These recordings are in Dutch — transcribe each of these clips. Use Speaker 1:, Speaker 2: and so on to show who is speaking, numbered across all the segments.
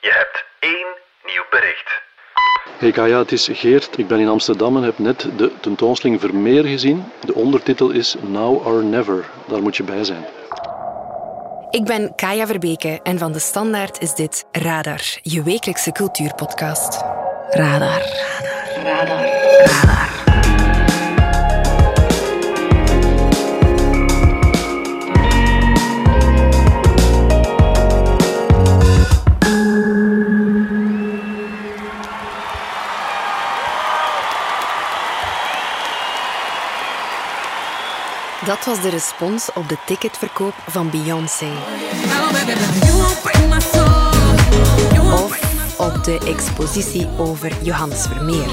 Speaker 1: Je hebt één nieuw bericht.
Speaker 2: Hey Kaya, het is Geert. Ik ben in Amsterdam en heb net de tentoonstelling Vermeer gezien. De ondertitel is Now or Never. Daar moet je bij zijn.
Speaker 3: Ik ben Kaya Verbeke en van de Standaard is dit Radar, je wekelijkse cultuurpodcast. Radar. Radar. Radar. Radar. Dat was de respons op de ticketverkoop van Beyoncé. Of op de expositie over Johannes Vermeer.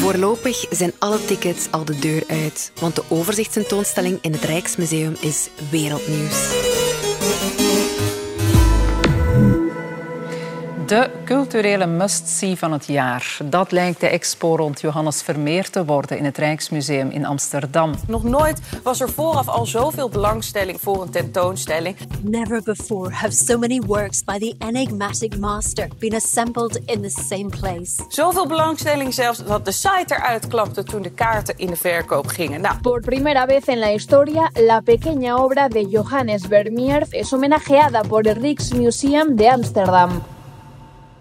Speaker 3: Voorlopig zijn alle tickets al de deur uit, want de overzichtstentoonstelling in het Rijksmuseum is wereldnieuws.
Speaker 4: De culturele must-see van het jaar. Dat lijkt de expo rond Johannes Vermeer te worden in het Rijksmuseum in Amsterdam.
Speaker 5: Nog nooit was er vooraf al zoveel belangstelling voor een tentoonstelling.
Speaker 6: Never before have so many works by the enigmatic master been assembled in the same place.
Speaker 5: Zoveel belangstelling zelfs dat de site eruit klapte toen de kaarten in de verkoop gingen. Nou,
Speaker 7: Por primera vez en la historia, la pequeña obra de Johannes Vermeer es homenajeada por el Rijksmuseum de Amsterdam.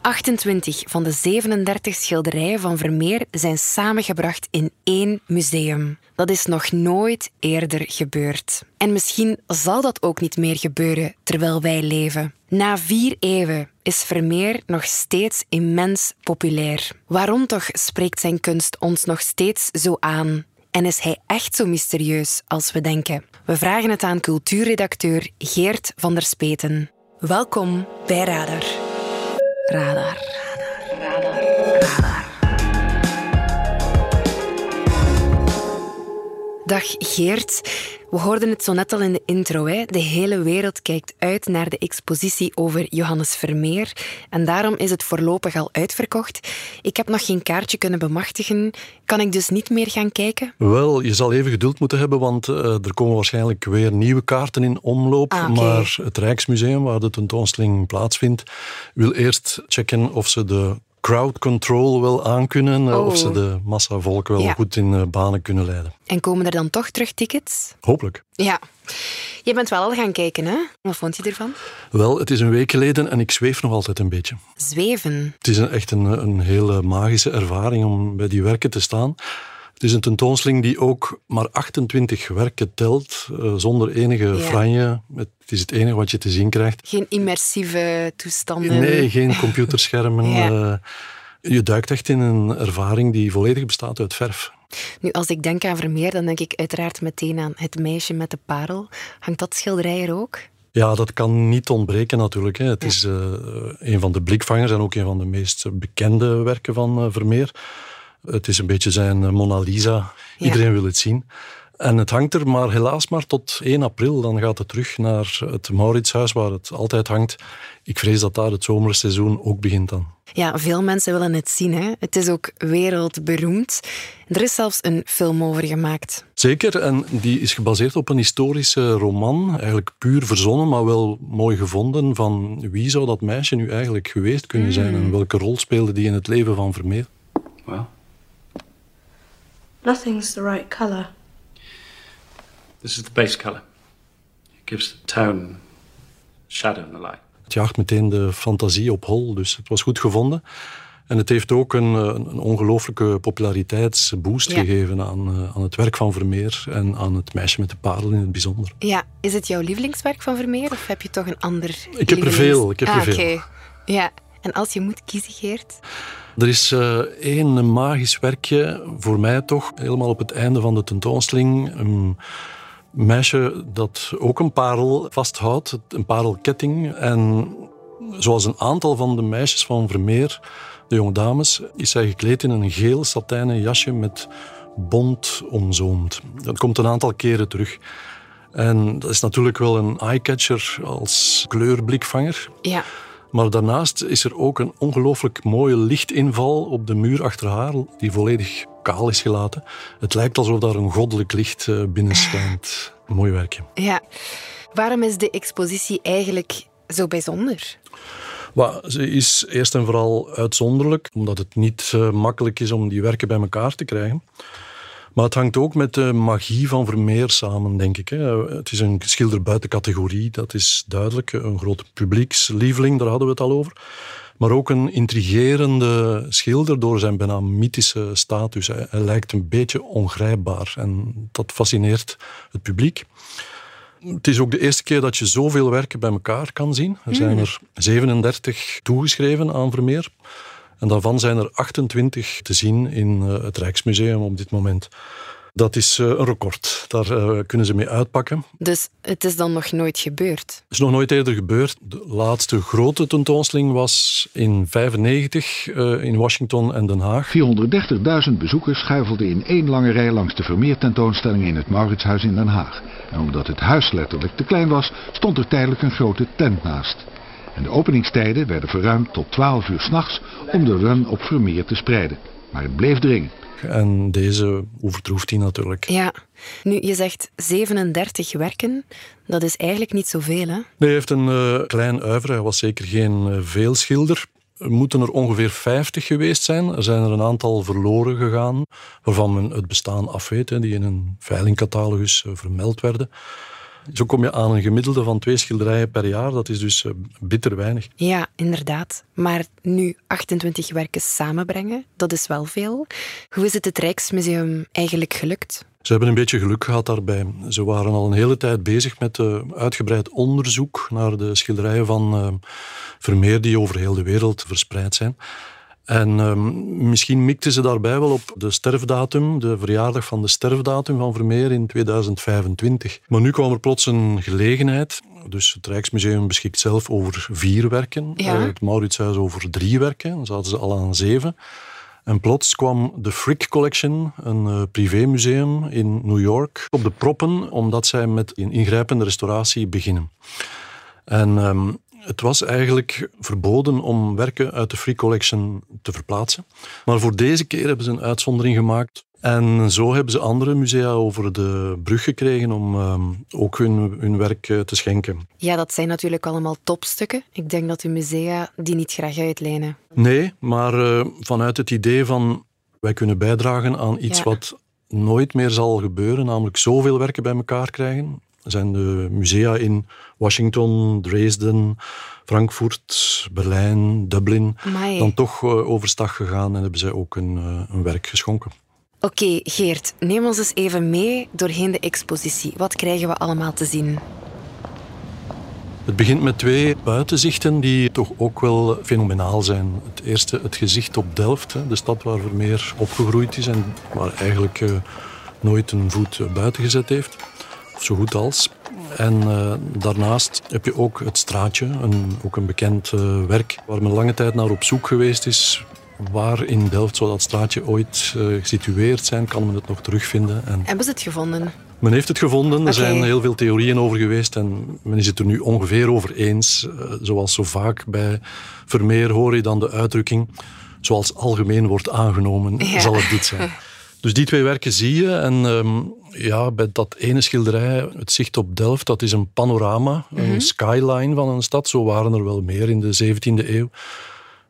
Speaker 3: 28 van de 37 schilderijen van Vermeer zijn samengebracht in één museum. Dat is nog nooit eerder gebeurd. En misschien zal dat ook niet meer gebeuren terwijl wij leven. Na vier eeuwen is Vermeer nog steeds immens populair. Waarom toch spreekt zijn kunst ons nog steeds zo aan? En is hij echt zo mysterieus als we denken? We vragen het aan cultuurredacteur Geert van der Speten. Welkom bij Radar. Radar. Radar. Radar. Dag Geert. We hoorden het zo net al in de intro. Hè? De hele wereld kijkt uit naar de expositie over Johannes Vermeer. En daarom is het voorlopig al uitverkocht. Ik heb nog geen kaartje kunnen bemachtigen. Kan ik dus niet meer gaan kijken?
Speaker 2: Wel, je zal even geduld moeten hebben, want uh, er komen waarschijnlijk weer nieuwe kaarten in omloop.
Speaker 3: Ah, okay.
Speaker 2: Maar het Rijksmuseum, waar de tentoonstelling plaatsvindt, wil eerst checken of ze de crowd control wel aankunnen,
Speaker 3: Oh.
Speaker 2: of ze de massa volk wel
Speaker 3: Ja.
Speaker 2: goed in uh, banen kunnen leiden.
Speaker 3: En komen er dan toch terug tickets?
Speaker 2: Hopelijk.
Speaker 3: Ja. Je bent wel al gaan kijken, hè? Wat vond je ervan?
Speaker 2: Wel, het is een week geleden en ik zweef nog altijd een beetje.
Speaker 3: Zweven.
Speaker 2: Het is een, echt een, een hele magische ervaring om bij die werken te staan. Het is een tentoonstelling die ook maar 28 werken telt, uh, zonder enige
Speaker 3: Ja.
Speaker 2: franje. Het is het enige wat je te zien krijgt.
Speaker 3: Geen immersieve toestanden.
Speaker 2: Nee, geen computerschermen.
Speaker 3: Ja.
Speaker 2: Uh, je duikt echt in een ervaring die volledig bestaat uit verf.
Speaker 3: Nu, als ik denk aan Vermeer, dan denk ik uiteraard meteen aan Het meisje met de parel. Hangt dat schilderij er ook?
Speaker 2: Ja, dat kan niet ontbreken natuurlijk. Hè. Het
Speaker 3: Ja.
Speaker 2: is uh, een van de blikvangers en ook een van de meest bekende werken van Vermeer. Het is een beetje zijn eh, Mona Lisa. Iedereen wil het zien. En het hangt er maar helaas maar tot 1 april. Dan gaat het terug naar het Mauritshuis, waar het altijd hangt. Ik vrees dat daar het zomerseizoen ook begint dan.
Speaker 3: Ja, veel mensen willen het zien. Hè? Het is ook wereldberoemd. Er is zelfs een film over gemaakt.
Speaker 2: Zeker, en die is gebaseerd op een historische roman. Eigenlijk puur verzonnen, maar wel mooi gevonden. Van wie zou dat meisje nu eigenlijk geweest kunnen zijn?
Speaker 3: Mm.
Speaker 2: En welke rol speelde die in het leven van Vermeer?
Speaker 8: Well,
Speaker 9: Nothing's the right colour.
Speaker 8: this is the base color. It gives the tone, shadow, and the light.
Speaker 2: Het jaagt meteen de fantasie op hol, dus het was goed gevonden. En het heeft ook een, een ongelooflijke populariteitsboost
Speaker 3: Ja.
Speaker 2: gegeven aan, uh, aan het werk van Vermeer en aan het meisje met de parel in het bijzonder.
Speaker 3: Ja, is het jouw lievelingswerk van Vermeer of heb je toch een ander?
Speaker 2: Ik heb er veel, ik heb er
Speaker 3: ah,
Speaker 2: veel.
Speaker 3: oké. Ja, en als je moet kiezen, Geert?
Speaker 2: Er is uh, één magisch werkje, voor mij toch, helemaal op het einde van de tentoonstelling. Een meisje dat ook een parel vasthoudt, een parelketting. En zoals een aantal van de meisjes van Vermeer, de jonge dames, is zij gekleed in een geel satijnen jasje met bont omzoomd. Dat komt een aantal keren terug. En dat is natuurlijk wel een eyecatcher als kleurblikvanger.
Speaker 3: Ja.
Speaker 2: Maar daarnaast is er ook een ongelooflijk mooie lichtinval op de muur achter haar, die volledig kaal is gelaten. Het lijkt alsof daar een goddelijk licht eh, binnen schijnt. Mooi werkje.
Speaker 3: Ja. Waarom is de expositie eigenlijk zo bijzonder?
Speaker 2: Maar ze is eerst en vooral uitzonderlijk, omdat het niet uh, makkelijk is om die werken bij elkaar te krijgen. Maar het hangt ook met de magie van Vermeer samen, denk ik. Het is een schilder buiten categorie, dat is duidelijk. Een grote publiekslieveling, daar hadden we het al over. Maar ook een intrigerende schilder door zijn bijna mythische status. Hij, lijkt een beetje ongrijpbaar en dat fascineert het publiek. Het is ook de eerste keer dat je zoveel werken bij elkaar kan zien. Er zijn er 37 toegeschreven aan Vermeer. En daarvan zijn er 28 te zien in eh, het Rijksmuseum op dit moment. Dat is eh, een record. Daar eh, kunnen ze mee uitpakken.
Speaker 3: Dus het is dan nog nooit gebeurd? Het
Speaker 2: is nog nooit eerder gebeurd. De laatste grote tentoonstelling was in 1995 in Washington en Den Haag.
Speaker 9: 430.000 bezoekers schuifelden in één lange rij langs de Vermeer tentoonstelling in het Mauritshuis in Den Haag. En omdat het huis letterlijk te klein was, stond er tijdelijk een grote tent naast. En de openingstijden werden verruimd tot 12 uur s'nachts om de run op Vermeer te spreiden. Maar het bleef dringen.
Speaker 2: En deze overtroeft hij natuurlijk.
Speaker 3: Ja. Nu, je zegt 37 werken. Dat is eigenlijk niet zoveel, hè? Nee,
Speaker 2: hij heeft een uh, klein uiver. Hij was zeker geen uh, veelschilder. Er moeten er ongeveer 50 geweest zijn. Er zijn er een aantal verloren gegaan, waarvan men het bestaan afweet, hè, die in een veilingcatalogus uh, vermeld werden. Zo kom je aan een gemiddelde van twee schilderijen per jaar. Dat is dus uh, bitter weinig.
Speaker 3: Ja, inderdaad. Maar nu 28 werken samenbrengen, dat is wel veel. Hoe is het het Rijksmuseum eigenlijk gelukt?
Speaker 2: Ze hebben een beetje geluk gehad daarbij. Ze waren al een hele tijd bezig met uh, uitgebreid onderzoek naar de schilderijen van uh, Vermeer die over heel de wereld verspreid zijn. En um, misschien mikten ze daarbij wel op de sterfdatum, de verjaardag van de sterfdatum van Vermeer in 2025. Maar nu kwam er plots een gelegenheid. Dus het Rijksmuseum beschikt zelf over vier werken.
Speaker 3: Ja.
Speaker 2: Uh, het Mauritshuis over drie werken. Dan zaten ze al aan zeven. En plots kwam de Frick Collection, een uh, privémuseum in New York, op de proppen, omdat zij met een ingrijpende restauratie beginnen. En um, het was eigenlijk verboden om werken uit de Free Collection te verplaatsen. Maar voor deze keer hebben ze een uitzondering gemaakt. En zo hebben ze andere musea over de brug gekregen om uh, ook hun, hun werk uh, te schenken.
Speaker 3: Ja, dat zijn natuurlijk allemaal topstukken. Ik denk dat de musea die niet graag uitlenen.
Speaker 2: Nee, maar uh, vanuit het idee van wij kunnen bijdragen aan iets
Speaker 3: Ja.
Speaker 2: wat nooit meer zal gebeuren, namelijk zoveel werken bij elkaar krijgen. Zijn de musea in Washington, Dresden, Frankfurt, Berlijn, Dublin
Speaker 3: Amai.
Speaker 2: dan toch uh, overstag gegaan en hebben zij ook een, uh, een werk geschonken.
Speaker 3: Oké, Geert, neem ons eens even mee doorheen de expositie. Wat krijgen we allemaal te zien?
Speaker 2: Het begint met twee buitenzichten die toch ook wel fenomenaal zijn. Het eerste, het gezicht op Delft, de stad waar Vermeer opgegroeid is en waar eigenlijk nooit een voet buiten gezet heeft. Of zo goed als. En uh, daarnaast heb je ook het straatje, een, ook een bekend uh, werk waar men lange tijd naar op zoek geweest is. Waar in Delft zou dat straatje ooit uh, gesitueerd zijn? Kan men het nog terugvinden? En
Speaker 3: Hebben ze het gevonden?
Speaker 2: men heeft het gevonden. Er zijn heel veel theorieën over geweest en men is het er nu ongeveer over eens. Zoals zo vaak bij Vermeer hoor je dan de uitdrukking zoals algemeen wordt aangenomen,
Speaker 3: Ja.
Speaker 2: zal het dit zijn. Dus die twee werken zie je. En um, ja, bij dat ene schilderij, het zicht op Delft, dat is een panorama, een skyline van een stad. Zo waren er wel meer in de 17e eeuw.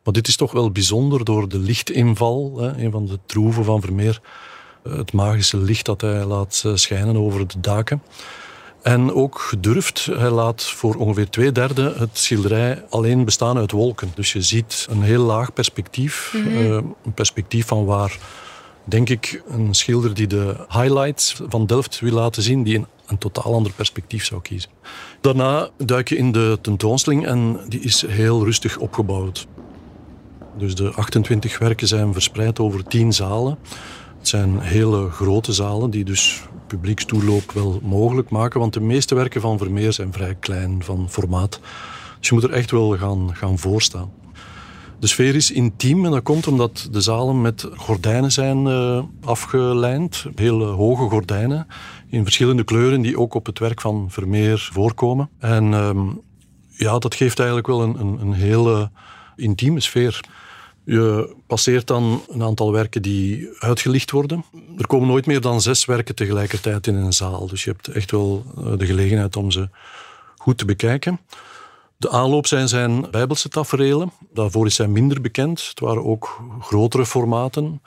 Speaker 2: Maar dit is toch wel bijzonder door de lichtinval, hè, een van de troeven van Vermeer. Het magische licht dat hij laat eh, schijnen over de daken. En ook gedurfd, hij laat voor ongeveer twee derde het schilderij alleen bestaan uit wolken. Dus je ziet een heel laag perspectief.
Speaker 3: Mhm.
Speaker 2: eh, een perspectief van waar, denk ik, een schilder die de highlights van Delft wil laten zien, die een, een totaal ander perspectief zou kiezen. Daarna duik je in de tentoonstelling en die is heel rustig opgebouwd. Dus de 28 werken zijn verspreid over 10 zalen. Het zijn hele grote zalen die dus publiekstoeloop wel mogelijk maken, want de meeste werken van Vermeer zijn vrij klein van formaat. Dus je moet er echt wel gaan, gaan voorstaan. De sfeer is intiem en dat komt omdat de zalen met gordijnen zijn uh, afgelijnd. Hele hoge gordijnen in verschillende kleuren die ook op het werk van Vermeer voorkomen. En um, ja, dat geeft eigenlijk wel een, een, een hele intieme sfeer. Je passeert dan een aantal werken die uitgelicht worden. Er komen nooit meer dan zes werken tegelijkertijd in een zaal. Dus je hebt echt wel eh, de gelegenheid om ze goed te bekijken. De aanloop zijn zijn bijbelse taferelen. Daarvoor is hij minder bekend. Het waren ook grotere formaten.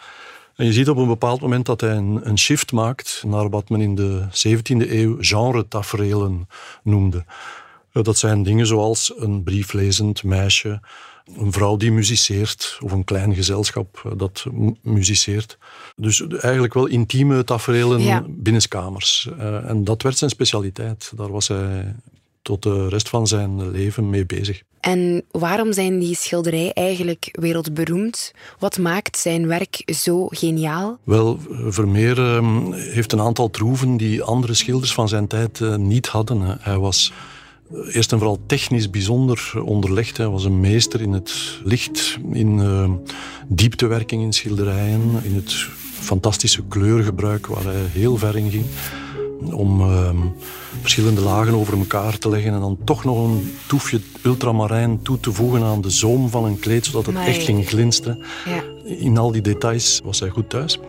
Speaker 2: En je ziet op een bepaald moment dat hij een, een shift maakt naar wat men in de 17e eeuw genre-taferelen noemde. Eh, Dat zijn dingen zoals een brieflezend meisje, een vrouw die muziceert of een klein gezelschap eh, dat mu- muziceert. Dus eigenlijk wel intieme
Speaker 3: Ja.
Speaker 2: binnenskamers. Eh, En dat werd zijn specialiteit. Daar was hij tot de rest van zijn leven mee bezig.
Speaker 3: En waarom zijn die schilderijen eigenlijk wereldberoemd? Wat maakt zijn werk zo geniaal?
Speaker 2: Wel, Vermeer ehm, heeft een aantal troeven die andere schilders van zijn tijd eh, niet hadden. Hij was eh, eerst en vooral technisch bijzonder onderlegd. Hij was een meester in het licht, in eh, dieptewerking in schilderijen, in het fantastische kleurgebruik waar hij heel ver in ging. Om ehm, verschillende lagen over elkaar te leggen en dan toch nog een toefje ultramarijn toe te voegen aan de zoom van een kleed, zodat het
Speaker 3: Amai.
Speaker 2: echt ging glinsteren.
Speaker 3: Ja.
Speaker 2: In al die details was hij goed thuis.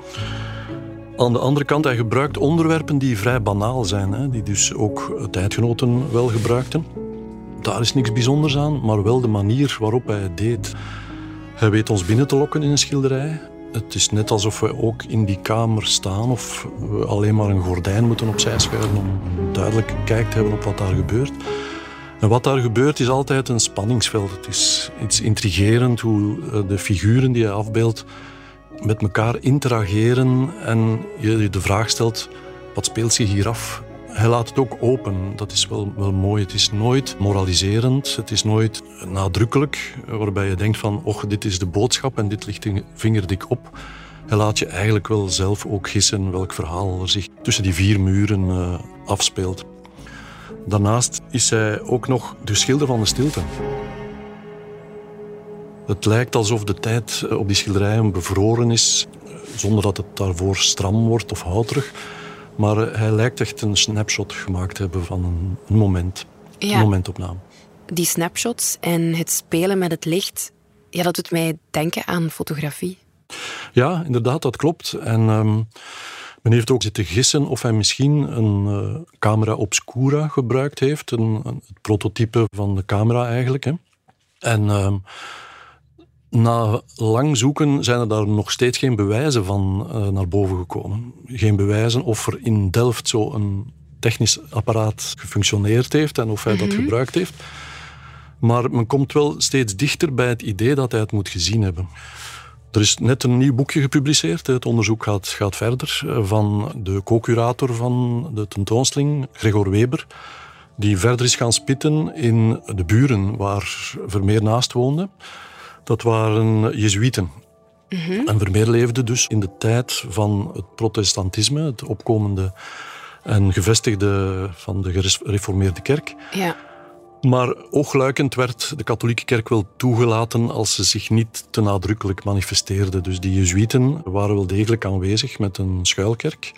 Speaker 2: Aan de andere kant, hij gebruikt onderwerpen die vrij banaal zijn, hè, die dus ook tijdgenoten wel gebruikten. Daar is niks bijzonders aan, maar wel de manier waarop hij het deed. Hij weet ons binnen te lokken in een schilderij. Het is net alsof we ook in die kamer staan of we alleen maar een gordijn moeten opzij schuiven om een duidelijke kijk te hebben op wat daar gebeurt. En wat daar gebeurt is altijd een spanningsveld. Het is iets intrigerend hoe eh, de figuren die hij afbeeldt met elkaar interageren en je je de vraag stelt, wat speelt zich hier af? Hij laat het ook open. Dat is wel, wel mooi. Het is nooit moraliserend. Het is nooit nadrukkelijk, waarbij je denkt van, och, dit is de boodschap en dit ligt vingerdik op. Hij laat je eigenlijk wel zelf ook gissen welk verhaal er zich tussen die vier muren eh, afspeelt. Daarnaast is hij ook nog de schilder van de stilte. Het lijkt alsof de tijd eh, op die schilderijen bevroren is, eh, zonder dat het daarvoor stram wordt of houterig. Maar eh, hij lijkt echt een snapshot gemaakt te hebben van een, een moment.
Speaker 3: Ja.
Speaker 2: Een momentopname.
Speaker 3: Die snapshots en het spelen met het licht, ja, dat doet mij denken aan fotografie.
Speaker 2: Ja, inderdaad, dat klopt. En ehm, men heeft ook zitten gissen of hij misschien een eh, camera obscura gebruikt heeft. Een, een- het prototype van de camera eigenlijk. Hè. En ehm, na lang zoeken zijn er daar nog steeds geen bewijzen van eh, naar boven gekomen. Geen bewijzen of er in Delft zo een technisch apparaat gefunctioneerd heeft en of hij dat gebruikt heeft. Maar men komt wel steeds dichter bij het idee dat hij het moet gezien hebben. Er is net een nieuw boekje gepubliceerd. Het onderzoek gaat, gaat verder. eh, Van de co-curator van de tentoonstelling, Gregor Weber. Die verder is gaan spitten in de buren waar Vermeer naast woonde. Dat waren Jezuïeten. En Vermeer leefde dus in de tijd van het protestantisme, het opkomende en gevestigde van de gereformeerde kerk.
Speaker 3: Ja.
Speaker 2: Maar oogluikend werd de katholieke kerk wel toegelaten als ze zich niet te nadrukkelijk manifesteerde. Dus die Jezuïeten waren wel degelijk aanwezig met een schuilkerk.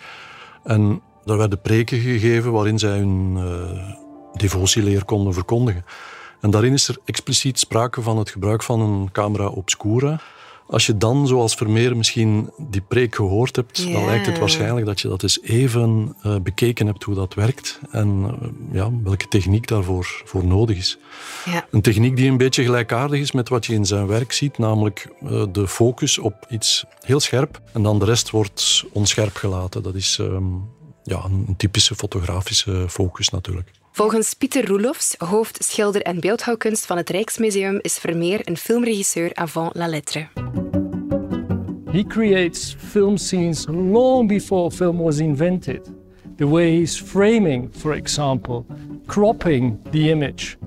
Speaker 2: En daar werden preken gegeven waarin zij hun eh, devotieleer konden verkondigen. En daarin is er expliciet sprake van het gebruik van een camera obscura. Als je dan, zoals Vermeer, misschien die preek gehoord hebt, dan lijkt het waarschijnlijk dat je dat eens even eh, bekeken hebt hoe dat werkt en eh, ja, welke techniek daarvoor voor nodig is. Een techniek die een beetje gelijkaardig is met wat je in zijn werk ziet, namelijk eh, de focus op iets heel scherp en dan de rest wordt onscherp gelaten. Dat is ehm, ja, een typische fotografische focus natuurlijk.
Speaker 3: Volgens Pieter Roelofs, hoofd schilder en beeldhouwkunst van het Rijksmuseum, is Vermeer een filmregisseur avant la lettre.
Speaker 10: He creates film scenes long before film was invented. The way he's framing, for example, cropping the image,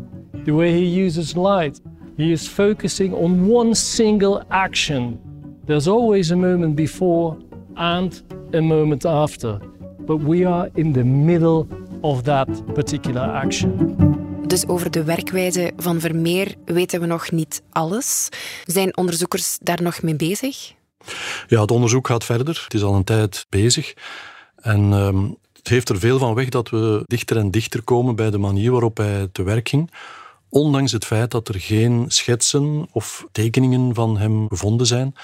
Speaker 10: the way he uses light. He is focusing on one single action. There's always a moment before and a moment after, but we are in the middle of that particular action.
Speaker 3: Dus over de werkwijze van Vermeer weten we nog niet alles. Zijn onderzoekers daar nog mee bezig?
Speaker 2: Ja, het onderzoek gaat verder. Het is al een tijd bezig. En ehm, het heeft er veel van weg dat we dichter en dichter komen bij de manier waarop hij te werk ging. Ondanks het feit dat er geen schetsen of tekeningen van hem gevonden zijn.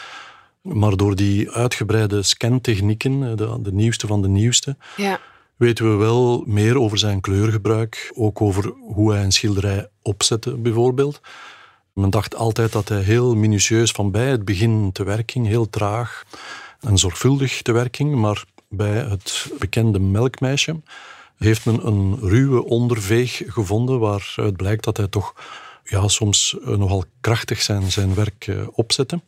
Speaker 2: Maar door die uitgebreide scantechnieken, de, de nieuwste van de nieuwste,
Speaker 3: Ja.
Speaker 2: Weten we wel meer over zijn kleurgebruik, ook over hoe hij een schilderij opzette bijvoorbeeld. Men dacht altijd dat hij heel minutieus van bij het begin te werking, heel traag en zorgvuldig te werking, maar bij het bekende melkmeisje heeft men een ruwe onderveeg gevonden waaruit blijkt dat hij toch ja, soms eh, nogal krachtig zijn, zijn werk eh, opzette.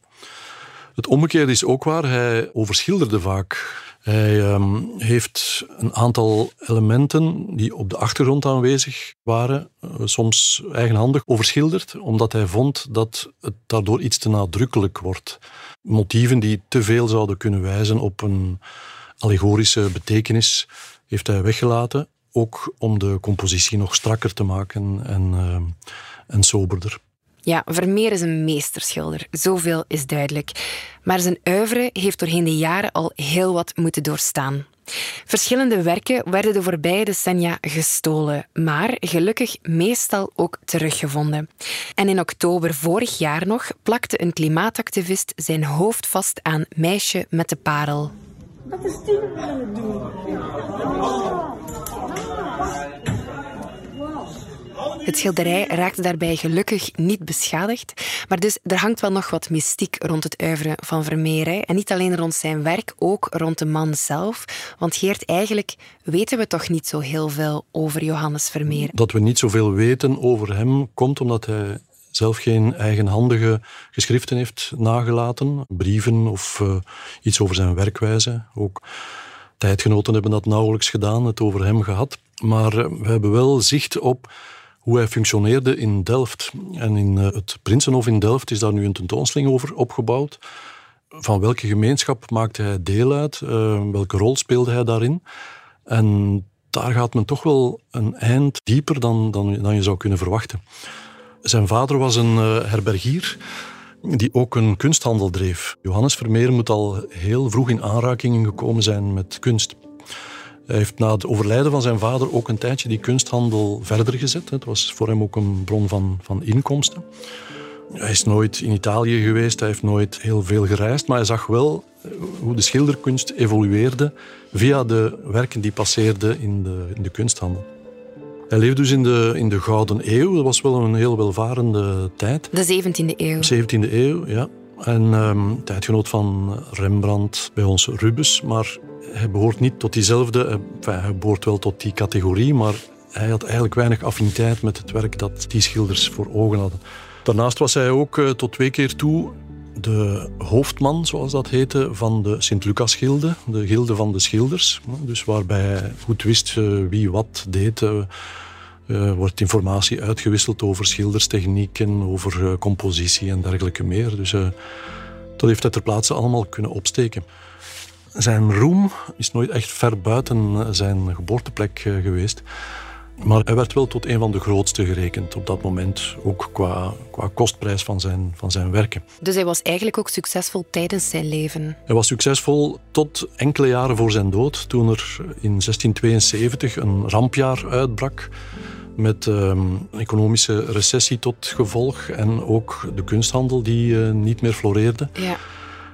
Speaker 2: Het omgekeerde is ook waar. Hij overschilderde vaak. Hij ehm, heeft een aantal elementen die op de achtergrond aanwezig waren, eh, soms eigenhandig overschilderd, omdat hij vond dat het daardoor iets te nadrukkelijk wordt. Motieven die te veel zouden kunnen wijzen op een allegorische betekenis heeft hij weggelaten, ook om de compositie nog strakker te maken en, uh, en soberder.
Speaker 3: Ja, Vermeer is een meesterschilder, zoveel is duidelijk. Maar zijn oeuvre heeft doorheen de jaren al heel wat moeten doorstaan. Verschillende werken werden de voorbije decennia gestolen, maar gelukkig meestal ook teruggevonden. En in oktober vorig jaar nog plakte een klimaatactivist zijn hoofd vast aan Meisje met de Parel. Wat is die aan doen? Het schilderij raakte daarbij gelukkig niet beschadigd, maar dus er hangt wel nog wat mystiek rond het uiveren van Vermeer. En niet alleen rond zijn werk, ook rond de man zelf. Want Geert, eigenlijk weten we toch niet zo heel veel over Johannes Vermeer.
Speaker 2: Dat we niet zoveel weten over hem komt omdat hij zelf geen eigenhandige geschriften heeft nagelaten, brieven of uh, iets over zijn werkwijze. Ook tijdgenoten hebben dat nauwelijks gedaan, het over hem gehad. Maar uh, we hebben wel zicht op hoe hij functioneerde in Delft. En in uh, het Prinsenhof in Delft is daar nu een tentoonstelling over opgebouwd. Van welke gemeenschap maakte hij deel uit? welke rol speelde hij daarin? En daar gaat men toch wel een eind dieper dan, dan, dan je zou kunnen verwachten. Zijn vader was een uh, herbergier die ook een kunsthandel dreef. Johannes Vermeer moet al heel vroeg in aanraking gekomen zijn met kunst. Hij heeft na het overlijden van zijn vader ook een tijdje die kunsthandel verder gezet. Het was voor hem ook een bron van, van inkomsten. Hij is nooit in Italië geweest, hij heeft nooit heel veel gereisd, maar hij zag wel eh, hoe de schilderkunst evolueerde via de werken die passeerden in de, in de kunsthandel. Hij leefde dus in de, in de Gouden Eeuw. Dat was wel een heel welvarende tijd.
Speaker 3: De 17e eeuw.
Speaker 2: 17e eeuw, ja. En um, tijdgenoot van Rembrandt, bij ons Rubens. Maar hij behoort niet tot diezelfde... Eh, hij behoort wel tot die categorie, maar hij had eigenlijk weinig affiniteit met het werk dat die schilders voor ogen hadden. Daarnaast was hij ook uh, tot twee keer toe de hoofdman, zoals dat heette, van de Sint-Lucas-gilde, de gilde van de schilders. Dus waarbij hij goed wist eh, wie wat deed. Wordt informatie uitgewisseld over schilderstechnieken, over compositie en dergelijke meer. Dus dat heeft hij ter plaatse allemaal kunnen opsteken. Zijn roem is nooit echt ver buiten zijn geboorteplek geweest. Maar hij werd wel tot een van de grootste gerekend op dat moment, ook qua, qua kostprijs van zijn, van zijn werken.
Speaker 3: Dus hij was eigenlijk ook succesvol tijdens zijn leven?
Speaker 2: Hij was succesvol tot enkele jaren voor zijn dood, toen er in 1672 een rampjaar uitbrak met ehm, economische recessie tot gevolg en ook de kunsthandel die uh, niet meer floreerde.
Speaker 3: Ja.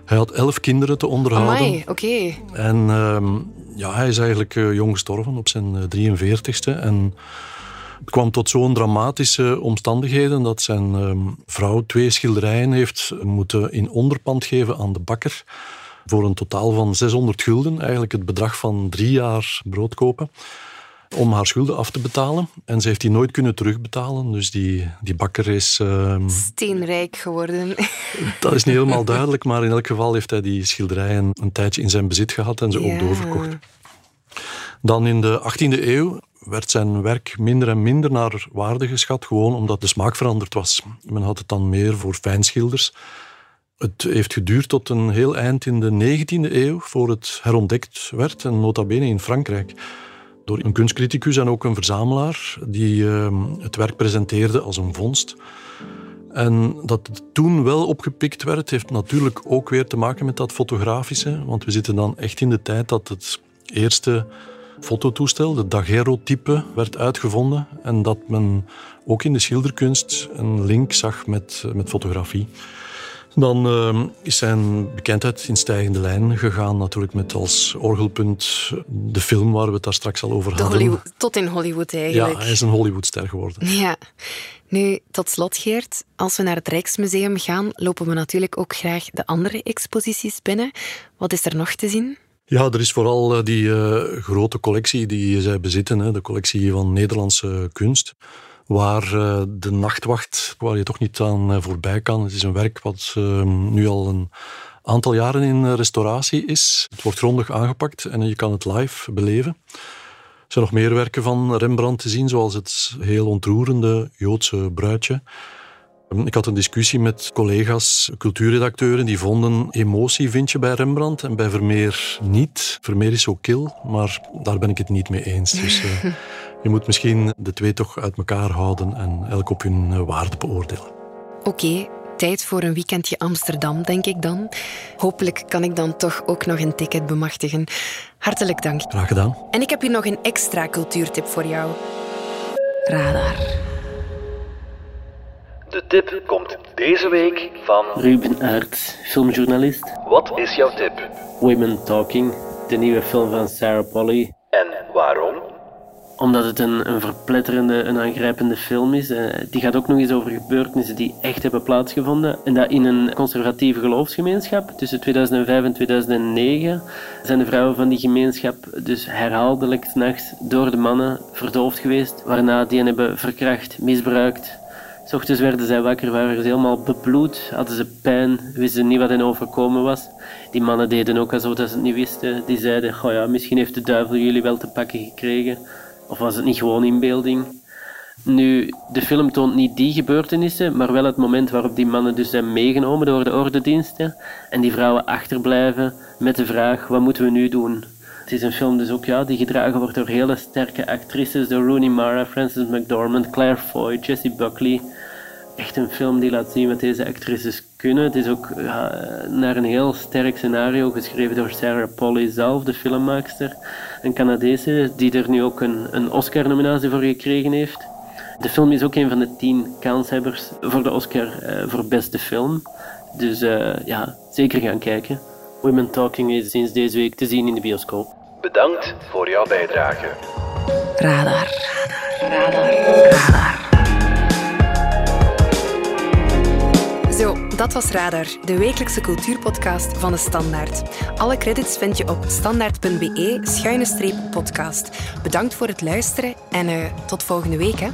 Speaker 2: Hij had elf kinderen te onderhouden.
Speaker 3: Amai, oké.
Speaker 2: En ehm, ja, hij is eigenlijk uh, jong gestorven op zijn 43ste. Eh, en het kwam tot zo'n dramatische omstandigheden dat zijn ehm, vrouw twee schilderijen heeft moeten in onderpand geven aan de bakker. Voor een totaal van 600 gulden, eigenlijk het bedrag van drie jaar brood kopen om haar schulden af te betalen. En ze heeft die nooit kunnen terugbetalen. Dus die, die bakker is...
Speaker 3: Uh, Steenrijk geworden.
Speaker 2: Dat is niet helemaal duidelijk, maar in elk geval heeft hij die schilderijen een tijdje in zijn bezit gehad en ze ook doorverkocht. Dan in de 18e eeuw werd zijn werk minder en minder naar waarde geschat, gewoon omdat de smaak veranderd was. Men had het dan meer voor fijnschilders. Het heeft geduurd tot een heel eind in de 19e eeuw voor het herontdekt werd, en nota bene in Frankrijk door een kunstcriticus en ook een verzamelaar die ehm, het werk presenteerde als een vondst. En dat het toen wel opgepikt werd, heeft natuurlijk ook weer te maken met dat fotografische. Want we zitten dan echt in de tijd dat het eerste fototoestel, de daguerreotype, werd uitgevonden. En dat men ook in de schilderkunst een link zag met, met fotografie. Dan uh, is zijn bekendheid in stijgende lijn gegaan, natuurlijk met als orgelpunt de film waar we het daar straks al over hadden.
Speaker 3: tot in Hollywood eigenlijk.
Speaker 2: Ja, hij is een Hollywoodster geworden.
Speaker 3: Ja. Nu, tot slot Geert, als we naar het Rijksmuseum gaan, lopen we natuurlijk ook graag de andere exposities binnen. Wat is er nog te zien?
Speaker 2: Ja, er is vooral eh, die uh, grote collectie die zij bezitten, hè, de collectie van Nederlandse kunst waar uh, de nachtwacht, waar je toch niet aan uh, voorbij kan. Het is een werk wat uh, nu al een aantal jaren in restauratie is. Het wordt grondig aangepakt en je kan het live beleven. Er zijn nog meer werken van Rembrandt te zien, zoals het heel ontroerende Joodse bruidje. Ik had een discussie met collega's, cultuurredacteuren, die vonden emotie vind je bij Rembrandt en bij Vermeer niet. Vermeer is zo kil, maar daar ben ik het niet mee eens. Dus je moet misschien de twee toch uit elkaar houden en elk op hun uh, waarde beoordelen.
Speaker 3: Oké, okay, tijd voor een weekendje Amsterdam, denk ik dan. Hopelijk kan ik dan toch ook nog een ticket bemachtigen. Hartelijk dank.
Speaker 2: Graag gedaan.
Speaker 3: En ik heb hier nog een extra cultuurtip voor jou. Radar.
Speaker 1: De tip komt deze week van...
Speaker 11: Ruben Aert, filmjournalist.
Speaker 1: Wat is jouw tip?
Speaker 11: Women Talking, de nieuwe film van Sarah Polley.
Speaker 1: En waarom?
Speaker 11: Omdat het een, een verpletterende, een aangrijpende film is. Uh, die gaat ook nog eens over gebeurtenissen die echt hebben plaatsgevonden. En dat in een conservatieve geloofsgemeenschap. Tussen 2005 en 2009 zijn de vrouwen van die gemeenschap dus herhaaldelijk s'nachts door de mannen verdoofd geweest. Waarna die hen hebben verkracht, misbruikt, S ochtends werden zij wakker, waren ze helemaal bebloed, hadden ze pijn, wisten niet wat hen overkomen was. Die mannen deden ook alsof ze het niet wisten. Die zeiden, oh ja, misschien heeft de duivel jullie wel te pakken gekregen. Of was het niet gewoon inbeelding? Nu, de film toont niet die gebeurtenissen, maar wel het moment waarop die mannen dus zijn meegenomen door de ordendiensten en die vrouwen achterblijven met de vraag, wat moeten we nu doen? Het is een film dus ook ja, die gedragen wordt door hele sterke actrices, door Rooney Mara, Frances McDormand, Claire Foy, Jessie Buckley. Echt een film die laat zien wat deze actrices kunnen. Het is ook naar een heel sterk scenario geschreven door Sarah Polley zelf, de filmmaakster. Een Canadese die er nu ook een, een Oscar-nominatie voor gekregen heeft. De film is ook een van de tien kanshebbers voor de Oscar uh, voor beste film. Dus uh, ja, zeker gaan kijken. Women Talking is sinds deze week te zien in de bioscoop.
Speaker 1: Bedankt voor jouw bijdrage.
Speaker 3: Radar. Radar. Radar. Zo, dat was Radar, de wekelijkse cultuurpodcast van de Standaard. Alle credits vind je op standaard.be-podcast. Bedankt voor het luisteren en uh, tot volgende week. Hè.